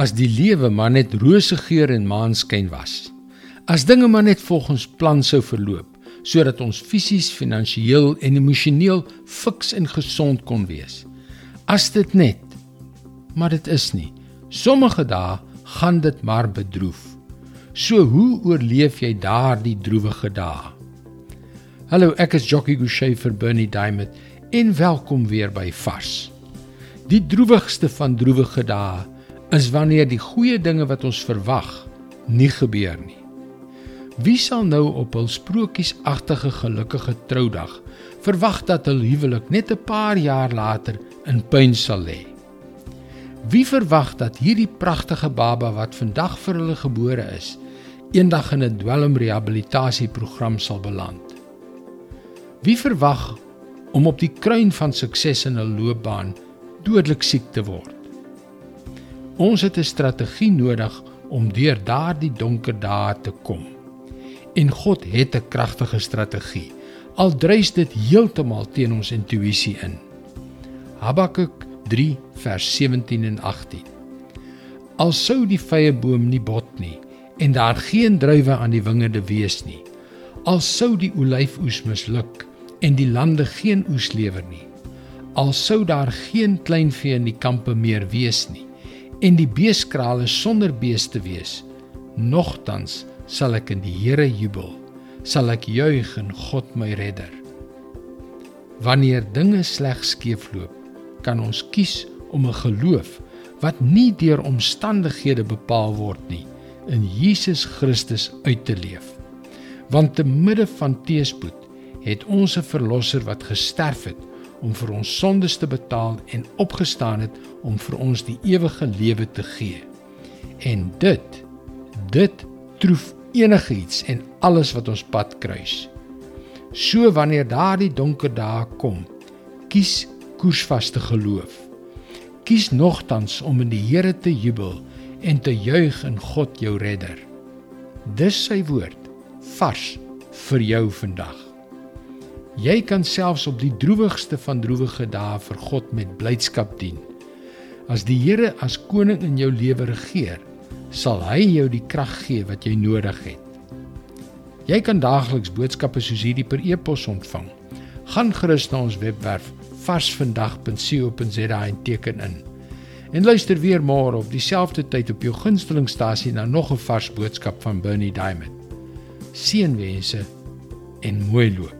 as die lewe maar net rose geur en maanskyn was. As dinge maar net volgens plan sou verloop sodat ons fisies, finansiëel en emosioneel fiks en gesond kon wees. As dit net maar dit is nie. Sommige dae gaan dit maar bedroef. So hoe oorleef jy daardie droewige dae? Hallo, ek is Jockey Gouchee vir Bernie Diamond en welkom weer by Vars. Die droewigste van droewige dae is wanneer die goeie dinge wat ons verwag nie gebeur nie. Wie sal nou op hul sprokiesagtige gelukkige troudag verwag dat hul huwelik net 'n paar jaar later in puin sal lê? Wie verwag dat hierdie pragtige baba wat vandag vir hulle gebore is, eendag in 'n dwelmrehabilitasieprogram sal beland? Wie verwag om op die kruin van sukses in 'n loopbaan dodelik siek te word? Ons het 'n strategie nodig om deur daardie donker dae te kom. En God het 'n kragtige strategie. Al dreis dit heeltemal teen ons intuïsie in. Habakuk 3 vers 17 en 18. Al sou die vrye boom nie bot nie en daar geen druiwe aan die wingerde wees nie. Al sou die olyfoes misluk en die lande geen oes lewer nie. Al sou daar geen kleinvee in die kampe meer wees nie en die beeskrale sonder beeste wees, nogtans sal ek in die Here jubel, sal ek juig in God my redder. Wanneer dinge sleg skeefloop, kan ons kies om 'n geloof wat nie deur omstandighede bepaal word nie, in Jesus Christus uit te leef. Want te midde van teëspoed het ons 'n verlosser wat gesterf het om vir ons sondes te betaal en opgestaan het om vir ons die ewige lewe te gee. En dit dit troef enigiets en alles wat ons pad kruis. So wanneer daardie donker dae kom, kies koersvaste geloof. Kies nogtans om in die Here te jubel en te juig in God jou redder. Dis sy woord vars vir jou vandag. Jy kan selfs op die droewigste van droewige dae vir God met blydskap dien. As die Here as koning in jou lewe regeer, sal hy jou die krag gee wat jy nodig het. Jy kan daagliks boodskappe soos hierdie per e-pos ontvang. Gaan gerus na ons webwerf varsvandag.co.za en teken in. En luister weer môre op dieselfde tyd op jou gunstelingstasie na nog 'n vars boodskap van Bernie Diamond. Seënwense en mooi loop.